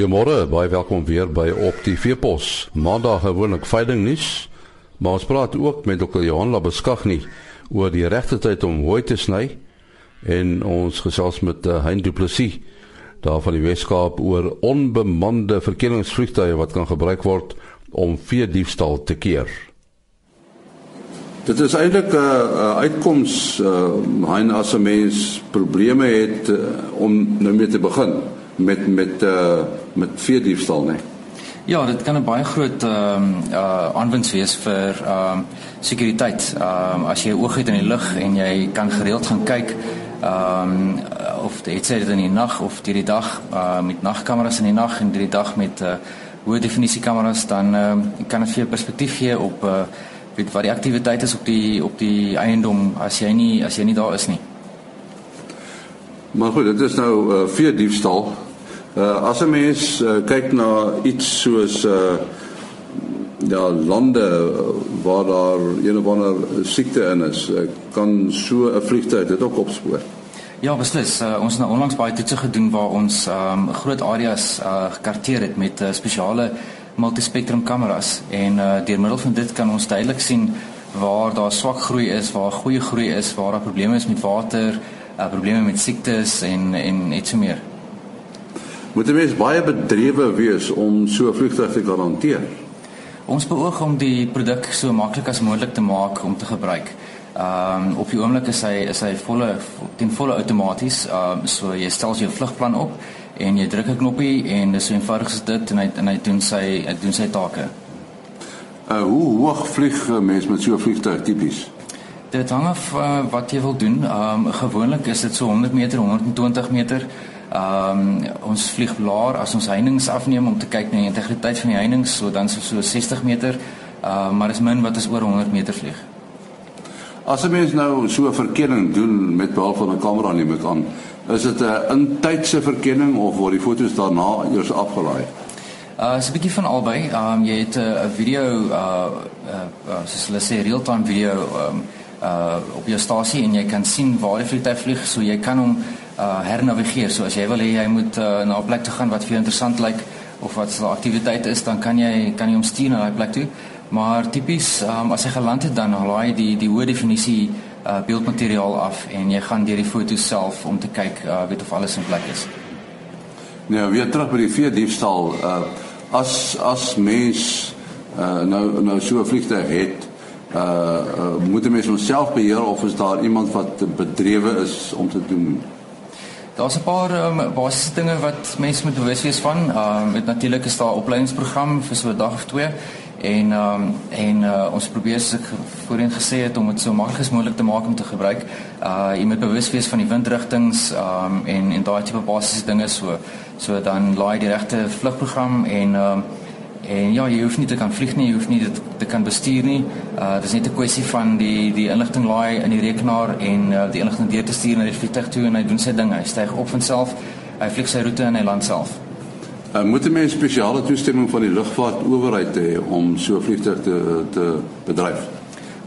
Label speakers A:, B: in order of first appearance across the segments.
A: Goeiemôre, baie welkom weer by Op die Veepos. Maandag gewoonlik veiling nuus, maar ons praat ook met Dr. Johan Labeskagni oor die regte tyd om hooi te sny en ons gesels met uh, Hein Du Plessis daar van die Weskaap oor onbemande verkenningsvliegtuie wat kan gebruik word om vee diefstal te keer.
B: Dit is eintlik 'n uh, uitkoms uh, Hein as 'n mens probleme het uh, om nou mee te begin met met uh met vee diefstal nê.
C: Ja, dit kan 'n baie groot ehm um, uh aanwinst wees vir ehm um, sekuriteit. Ehm um, as jy oog het in die lug en jy kan gereeld gaan kyk ehm um, of dit sê dit in die nag of deur die dag uh met nagkameras in die nag en deur die dag met uh hoë definisie kameras dan ehm um, kan dit vir jou perspektief gee op uh weet wat die aktiwiteit is op die op die eiendom as jy nie as jy nie daar is nie.
B: Maar goed, dit is nou uh, vee diefstal. Uh as 'n mens uh, kyk na iets soos uh ja lande waar daar een of ander siekte in is, uh, kan so 'n vliegtuig dit ook opspoor.
C: Ja, beslis. Uh, ons het nou onlangs baie toetse gedoen waar ons um groot areas uh gekarteer het met uh, spesiale multispektrum kameras en uh deur middel van dit kan ons duidelik sien waar daar swak groei is, waar goeie groei is, waar daar probleme is met water, uh probleme met siektes en en net so meer
B: moet 'n mens baie bedrewe wees om so 'n vliegtuig te kan hanteer.
C: Ons beoog om die produk so maklik as moontlik te maak om te gebruik. Ehm um, op die oomblik is hy is hy volle ten volle outomaties. Ehm um, so jy stel jou vlugplan op en jy druk 'n knoppie en dis so eenvoudig as dit en hy en hy doen sy hy doen sy take.
B: Uh hoe hoog vlieg mense met so 'n vliegtuig tipies?
C: Dit hang af uh, wat jy wil doen. Ehm um, gewoonlik is dit so 100 meter, 120 meter. Ehm um, ons vlieg laer as ons heininge afneem om te kyk na die integriteit van die heininge, so dan so, so 60 meter. Ehm uh, maar is min wat is oor 100 meter vlieg.
B: As 'n mens nou so 'n verkenning doen met behulp van 'n kamera neem ek aan, is dit 'n intydse verkenning of word die foto's daarna eers afgelaai?
C: Uh so 'n bietjie van albei. Ehm um, jy het 'n video uh uh soos hulle sê real-time video ehm um, uh op jou stasie en jy kan sien waar die vliegtuig vlieg, so jy kan hom uh hernavigeer. So as jy wil hê jy moet uh, na 'n plek toe gaan wat vir jou interessant lyk of wat 'n aktiwiteit is, dan kan jy kan jy hom stuur na daai plek toe. Maar tipies um, as hy geland het dan laai die die hoë definisie uh beeldmateriaal af en jy gaan deur die foto's self om te kyk uh weet of alles in plek is.
B: Nou weer terug by die vee diefstal. Uh as as mens uh nou nou so 'n vliegtuig het uh, uh moet jy mens homself beheer of is daar iemand wat bedrewe is om te doen
C: Daar's 'n paar um, basiese dinge wat mense moet bewus wees van. Ehm um, met natuurlik is daar 'n opleidingsprogram vir so 'n dag of twee en ehm um, en uh, ons probeer se voorheen gesê het om dit so maklik as moontlik te maak om te gebruik. Uh jy moet bewus wees van die windrigtings ehm um, en en daai tipe basiese dinge so so dan laai die regte vlugprogram en ehm um, En ja, jy hoef nie te kan vlieg nie, jy hoef nie dit te kan bestuur nie. Uh dis net 'n kwessie van die die inligting laai in die rekenaar en uh, die inligting deur te stuur na die vliegtuig toe en hy doen sy ding. Hy styg op van self, hy vlieg sy roete en hy land self.
B: Uh, moet 'n spesiale toestemming van die lugvaart owerheid hê om so 'n vliegtuig te te bedryf?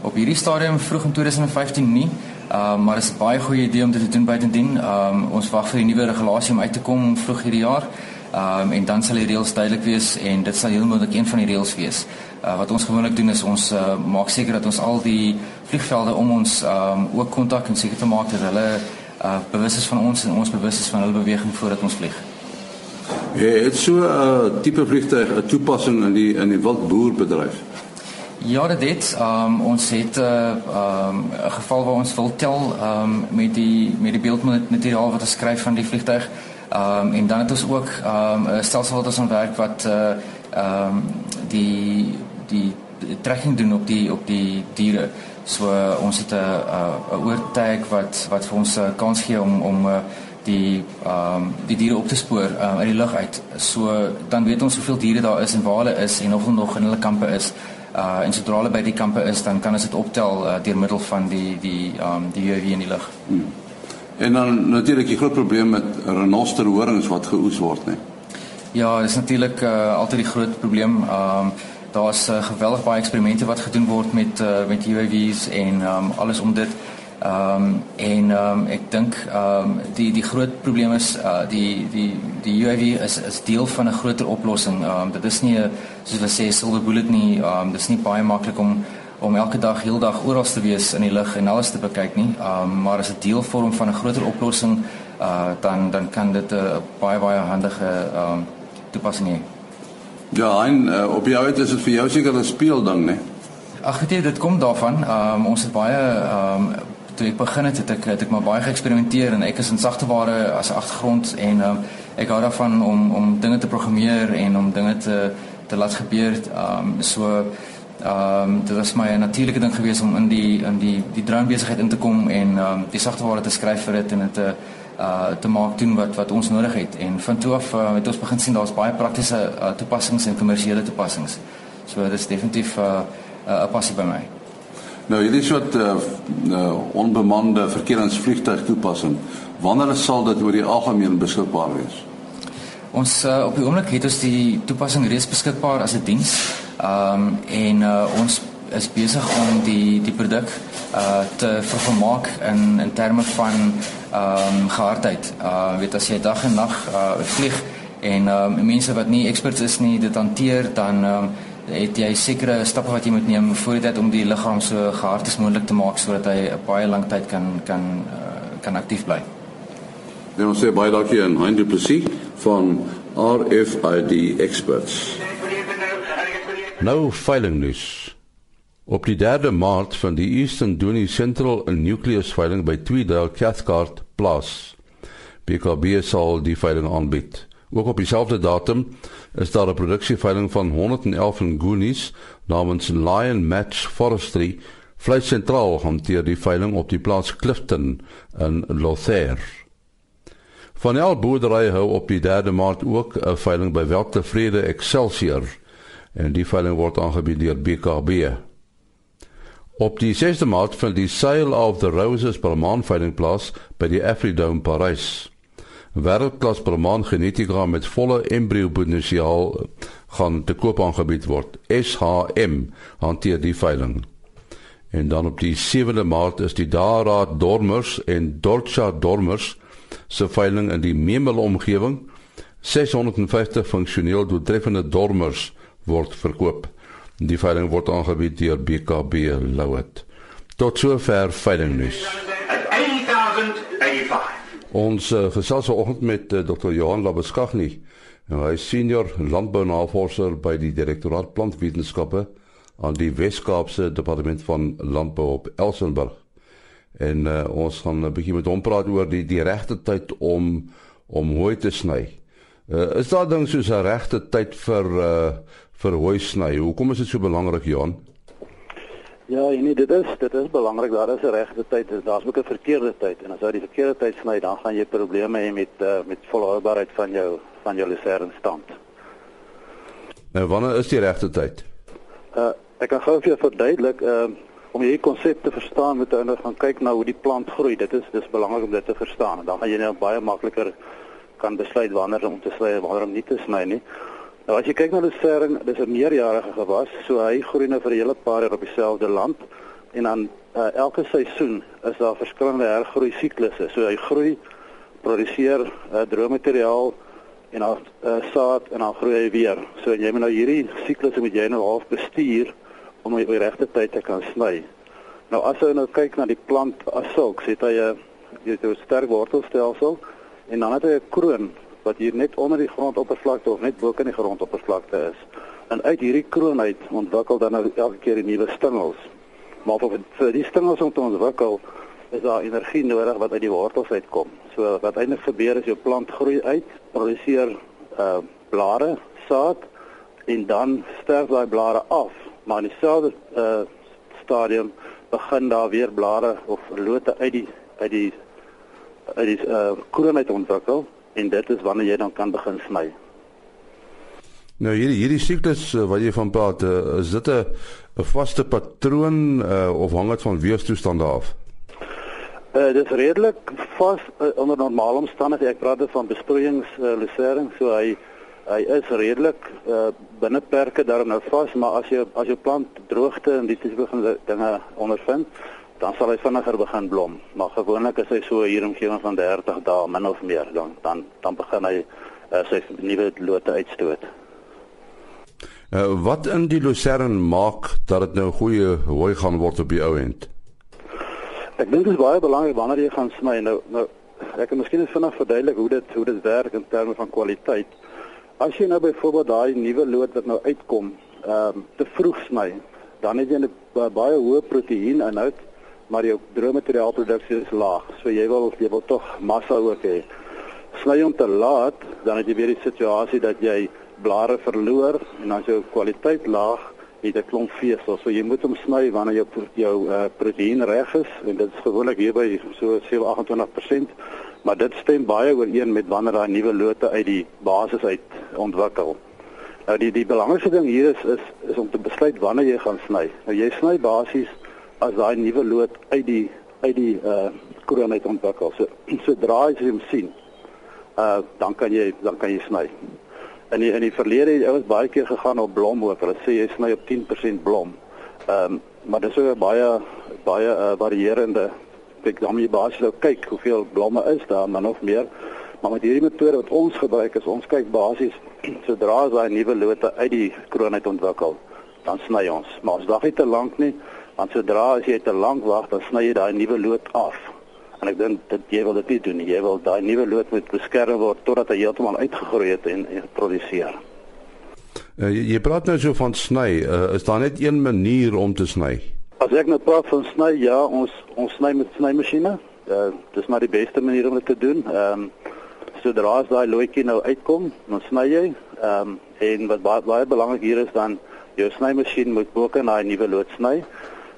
C: Op hierdie stadium vroeg in 2015 nie. Uh maar dit is 'n baie goeie idee om dit te doen buitendien. Um ons wag vir die nuwe regulasie om uit te kom vroeg hierdie jaar. Ehm um, en dan sal die reëls duidelik wees en dit sal heel moontlik een van die reëls wees. Uh, wat ons gewoonlik doen is ons uh, maak seker dat ons al die vliegvelde om ons ehm um, ook kontak en seker te maak dat hulle uh, bewus is van ons en ons bewus is van hulle beweging voordat ons vlieg.
B: Ja, dit so 'n uh, tipe vliegtuig 'n toepassing in die in die wildboerbedryf.
C: Ja, dit het ehm um, ons het 'n uh, ehm um, geval waar ons wil tel ehm um, met die met die beeldmateriaal wat ons skryf van die vliegtuig. Ehm um, en dan het ons ook ehm um, 'n stelsel wat ons ontwerp wat uh ehm um, die die trekking doen op die op die diere. So uh, ons het 'n 'n oortag wat wat vir ons 'n uh, kans gee om om uh, die ehm um, die diere op te spoor um, uit die lug uit. So dan weet ons hoeveel diere daar is en waar hulle is en of hulle nog in hulle kampe is. Uh en sodra hulle by die kampe is, dan kan ons dit optel uh, deur middel van die die ehm um, die UAV in die lug. Hmm.
B: En dan natuurlik die groot probleem met renosterhorings wat geoes word, né?
C: Ja, dis natuurlik uh, altyd die groot probleem. Ehm um, daar's uh, geweldig baie eksperimente wat gedoen word met uh, met UAV's en um, alles om dit Ehm um, en ehm um, ek dink ehm um, die die groot probleem is uh, die die die UAV is is deel van 'n groter oplossing. Ehm um, dit is nie 'n soos hulle sê silver bullet nie. Ehm um, dit is nie baie maklik om om elke dag heeldag oral te wees in die lug en alles te bekyk nie. Ehm um, maar as 'n deel vorm van 'n groter oplossing uh dan dan kan dit 'n uh, baie baie handige ehm um, toepassing hê.
D: Ja, en uh, op jou uit is dit vir jou seker 'n speelding, né?
C: Ag, jy, dit kom daarvan. Ehm um, ons het baie ehm um, toe ek begin het, het ek het ek maar baie geëksperimenteer en ek is in sagteware as 'n agtergrond en ehm um, ek hou daarvan om om dinge te programmeer en om dinge te te laat gebeur. Ehm um, so ehm um, dit was my 'n natuurlike ding geweest om in die in die die droombesigheid in te kom en ehm um, die sagteware te skryf vir dit en dit te uh te maak doen wat wat ons nodig het en van toe af uh, het ons begin sien daar's baie praktiese uh, toepassings en kommersiële toepassings. So dit is definitief 'n uh, uh, passie by my.
D: Nou hierdie soort uh, uh, onbemande verkeeringsvliegtuig toepassing, wanneer sal dit oor die algemeen beskikbaar wees?
C: Ons uh, op die oomblik het ons die toepassing reeds beskikbaar as 'n diens. Ehm um, en uh, ons is besig om die die produk uh te vermaak in in terme van ehm um, gehardheid. Uh weet as jy dag en nag uh vlieg en ehm um, mense wat nie experts is nie dit hanteer dan ehm um, het jy sekere stappe wat jy moet neem voordat dit om die liggaam so gehard as moontlik te maak sodat hy 'n baie lang tyd kan kan uh, kan aktief bly.
D: Ons sê baie dankie aan Hein Du Plessis van RFID Experts.
B: Nou veiling nuus. Op die 3de Maart van die Eastern Dooney Central Nucleus veiling by Tweedale Cathcart Plus. BKB sal die veiling aanbied. Ook op dieselfde datum is daar 'n produksieveiling van 111 Goonies namens Lion Match Forestry vleis sentraal hanteer die veiling op die plaas Clifton in Lothair. Van el boerdery hou op die 3de Maart ook 'n veiling by Weltevrede Excelsior en die veiling word aangebied deur BKB. Op die 6de Maart vind die Sail of the Roses Balmaan veiling plaas by die Afridome Parys. Wêreldklas Balmaan genetika met volle embrio potensiaal gaan te koop aangebied word. SHM hanteer die veiling. En dan op die 7de Maart is die Dara Dormers en Dorcha Dormers se veiling in die Memel omgewing. 650 funksioneel doeltreffende dormers word verkoop. Die veiling word aangebied deur BKB Louet. Tot sover veiling nuus. Ons uh, gesels vanoggend met uh, Dr. Johan Labeskagni. Nou, hy is senior landbounavorser by die Direktoraat Plantwetenskappe aan die Wes-Kaapse Departement van Landbou op Elsenburg. En uh, ons gaan 'n bietjie met hom praat oor die die regte tyd om om hooi te sny. Uh, is daar dan soos 'n regte tyd vir uh, vir hooi sny. Hoekom is dit so belangrik, Johan?
E: Ja, nee, dit is dit is belangrik. Daar is 'n regte tyd, daar's ook 'n verkeerde tyd en as jy die verkeerde tyd sny, dan gaan jy probleme hê met uh, met volhoubaarheid van jou van jou lucernstand.
B: Nou, wanneer is die regte tyd?
E: Uh ek kan gou vir jou verduidelik, uh om hierdie konsep te verstaan, moet jy nou gaan kyk na hoe die plant groei. Dit is dis belangrik om dit te verstaan en dan gaan jy nou baie makliker kan besluit wanneer om te sny en wanneer om nie te sny nie. Nou as jy kyk na sering, dis 'n meerjarige gewas, so hy groei nou vir 'n hele paar jaar op dieselfde land en dan uh, elke seisoen is daar verskillende hergroei siklusse. So hy groei, produseer uh, droommateriaal en dan uh, saad en dan groei hy weer. So jy moet nou hierdie siklusse moet jy nou half bestuur om op die regte tyd te kan sny. Nou as jy nou kyk na die plant as sulks, het hy 'n jy het 'n sterk wortelstelsel en dan het hy 'n kroon wat hier net onder die grondoppervlakte of net bo kan die grondoppervlakte is. En uit hierdie kroon uit ontwikkel dan nou elke keer nuwe stengels. Maar vir, vir die stengels om te ontwikkel is daar energie nodig wat uit die wortels uitkom. So wat eintlik gebeur is jou plant groei uit, produseer uh blare, saad en dan sterf daai blare af. Maar in dieselfde uh stadium begin daar weer blare of lote uit die uit die uit die uh kroon uit ontwikkel en dit is wanneer jy dan kan begin sny.
B: Nou hierdie hierdie siklus uh, wat jy van praat, uh, is dit 'n 'n vaste patroon uh, of hang dit van weerstoestande af?
E: Uh dit is redelik vas uh, onder normale omstandighede. Ek praat van besproeiings uh, lusering, so hy hy is redelik uh, binne perke daarin nou vas, maar as jy as jou plant droogte en die tipe van dinge ondervind, dan sal hy vinniger begin blom. Maar gewoonlik is hy so hier omgewing van 30 dae min of meer dan dan dan begin hy uh, sy nuwe lote uitstoot.
B: Uh, wat in die lucerne maak dat dit nou goeie hooi gaan word op die ou end?
E: Ek dink dit is baie belangrik wanneer jy gaan sny nou nou ek kan miskien vinnig verduidelik hoe dit hoe dit werk in terme van kwaliteit. As jy nou byvoorbeeld daai nuwe lood wat nou uitkom, ehm um, te vroeg sny, dan het jy 'n baie hoë proteïeninhoud maar jou droommateriaalproduksie is laag. So jy wil jy wil tog massa ook hê. Sny hom te laat, dan het jy weer die situasie dat jy blare verloor en dan jou kwaliteit laag, het 'n klomp vesel. So jy moet hom sny wanneer jou jou uh, proteïen reg is en dit is gewoonlik hier by so 7-28%, maar dit stem baie ooreen met wanneer daai nuwe lote uit die basis uit ontwikkel. Nou die die belangrikste ding hier is is is om te besluit wanneer jy gaan sny. Nou jy sny basies as daai nuwe lood uit die uit die uh kroon uit ontwikkel. So sodra jy hom sien, uh dan kan jy dan kan jy sny. In die, in die verlede het ouens baie keer gegaan op blom ook. Hulle sê jy sny op 10% blom. Ehm um, maar dis so baie baie uh, varierende ek dan jy basies nou kyk hoeveel blomme is daar maar nog meer. Maar met hierdie metode wat ons gebruik is ons kyk basies sodra as daai nuwe lote uit die kroon uit ontwikkel, dan sny ons. Maar ons dag nie te lank nie want sodra as jy te lank wag dan sny jy daai nuwe lood af. En ek dink dit jy wil dit nie doen nie. Jy wil daai nuwe lood moet beskerm word totdat hy heeltemal uitgegroei het en geproduseer.
B: Uh, jy praat nou so van sny. Uh, is daar net een manier om te sny
E: as ek nou praat van sny ja ons ons sny met snymasjiene uh, dis maar die beste manier om dit te doen. Ehm um, sodra as daai loetjie nou uitkom dan sny jy. Ehm um, en wat baie, baie belangrik hier is dan jou snymasjien moet ook in daai nuwe lood sny.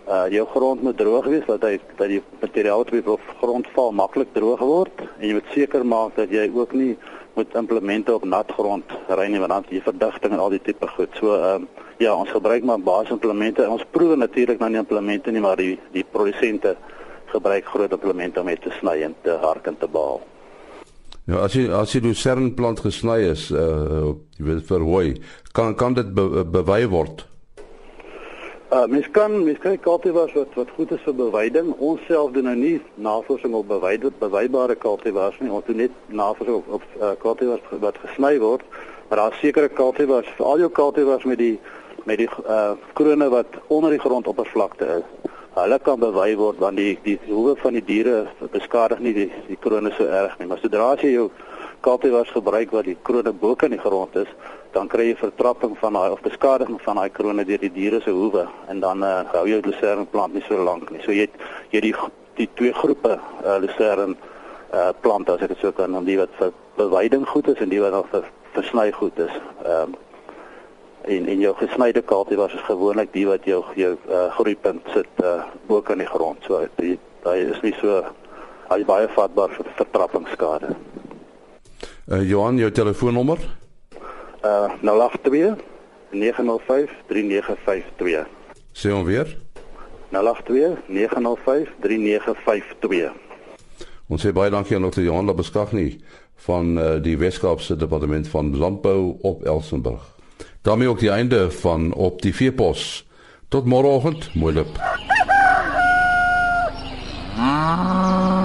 E: Uh jou grond moet droog wees dat hy dat die materiaal op grond val maklik droog word. En jy moet seker maak dat jy ook nie moet implemente op nat grond ry nie want dan jy verdigting en al die tipe goed. So ehm uh, ja, ons gebruik maar basisimplemente. Ons proe natuurlik nou nie implemente nie, maar die die produsente gebruik groot implemente om dit te sny en te hark en te baal.
B: Ja, as jy as jy die cernplant gesny is, uh jy weet vir hoe kan kan dit be, bewy word?
E: Uh mens kan mens kyk kultivars wat wat goed is vir beweiding. Ons self doen nou nie navorsing op beweide bewybare kultivars nie. Ons doen net navorsing op, op uh, kultivars wat gesny word. Maar daar is sekere kultivars, al jou kultivars met die met die uh krone wat onder die grondoppervlakte is. Hulle kan bewei word want die die hoewe van die diere beskadig nie die die krone so erg nie. Maar sodra as jy jou kultivars gebruik wat die krone bo kan in die grond is, dan kry jy vertrapping van daai of beskadiging van daai krone deur die diere se hoewe en dan uh, hou jou lucerne plant nie so lank nie. So jy het jy die die twee groepe uh, lucerne uh, plante as ek dit sou kan noem, die wat vir beweiding goed is en die wat dan vir versny goed is. Ehm uh, en en jou gesnyde kultivars is gewoonlik die wat jou jou uh, groeipunt sit uh, bo kan in die grond. So daai is nie so hy baie vatbaar vir vertrappingsskade.
B: Uh, Johan, jou telefoonnommer 082
E: uh 082 905 3952.
B: Sê hom weer.
E: 082 905 3952.
B: Ons sê baie dankie aan Dr. Johan Labeskagni van uh, die Weskaapse Departement van Landbou op Elsenburg. daarmee ook die einde van op die vierpos. Tot môreoggend, mooi loop. Ah.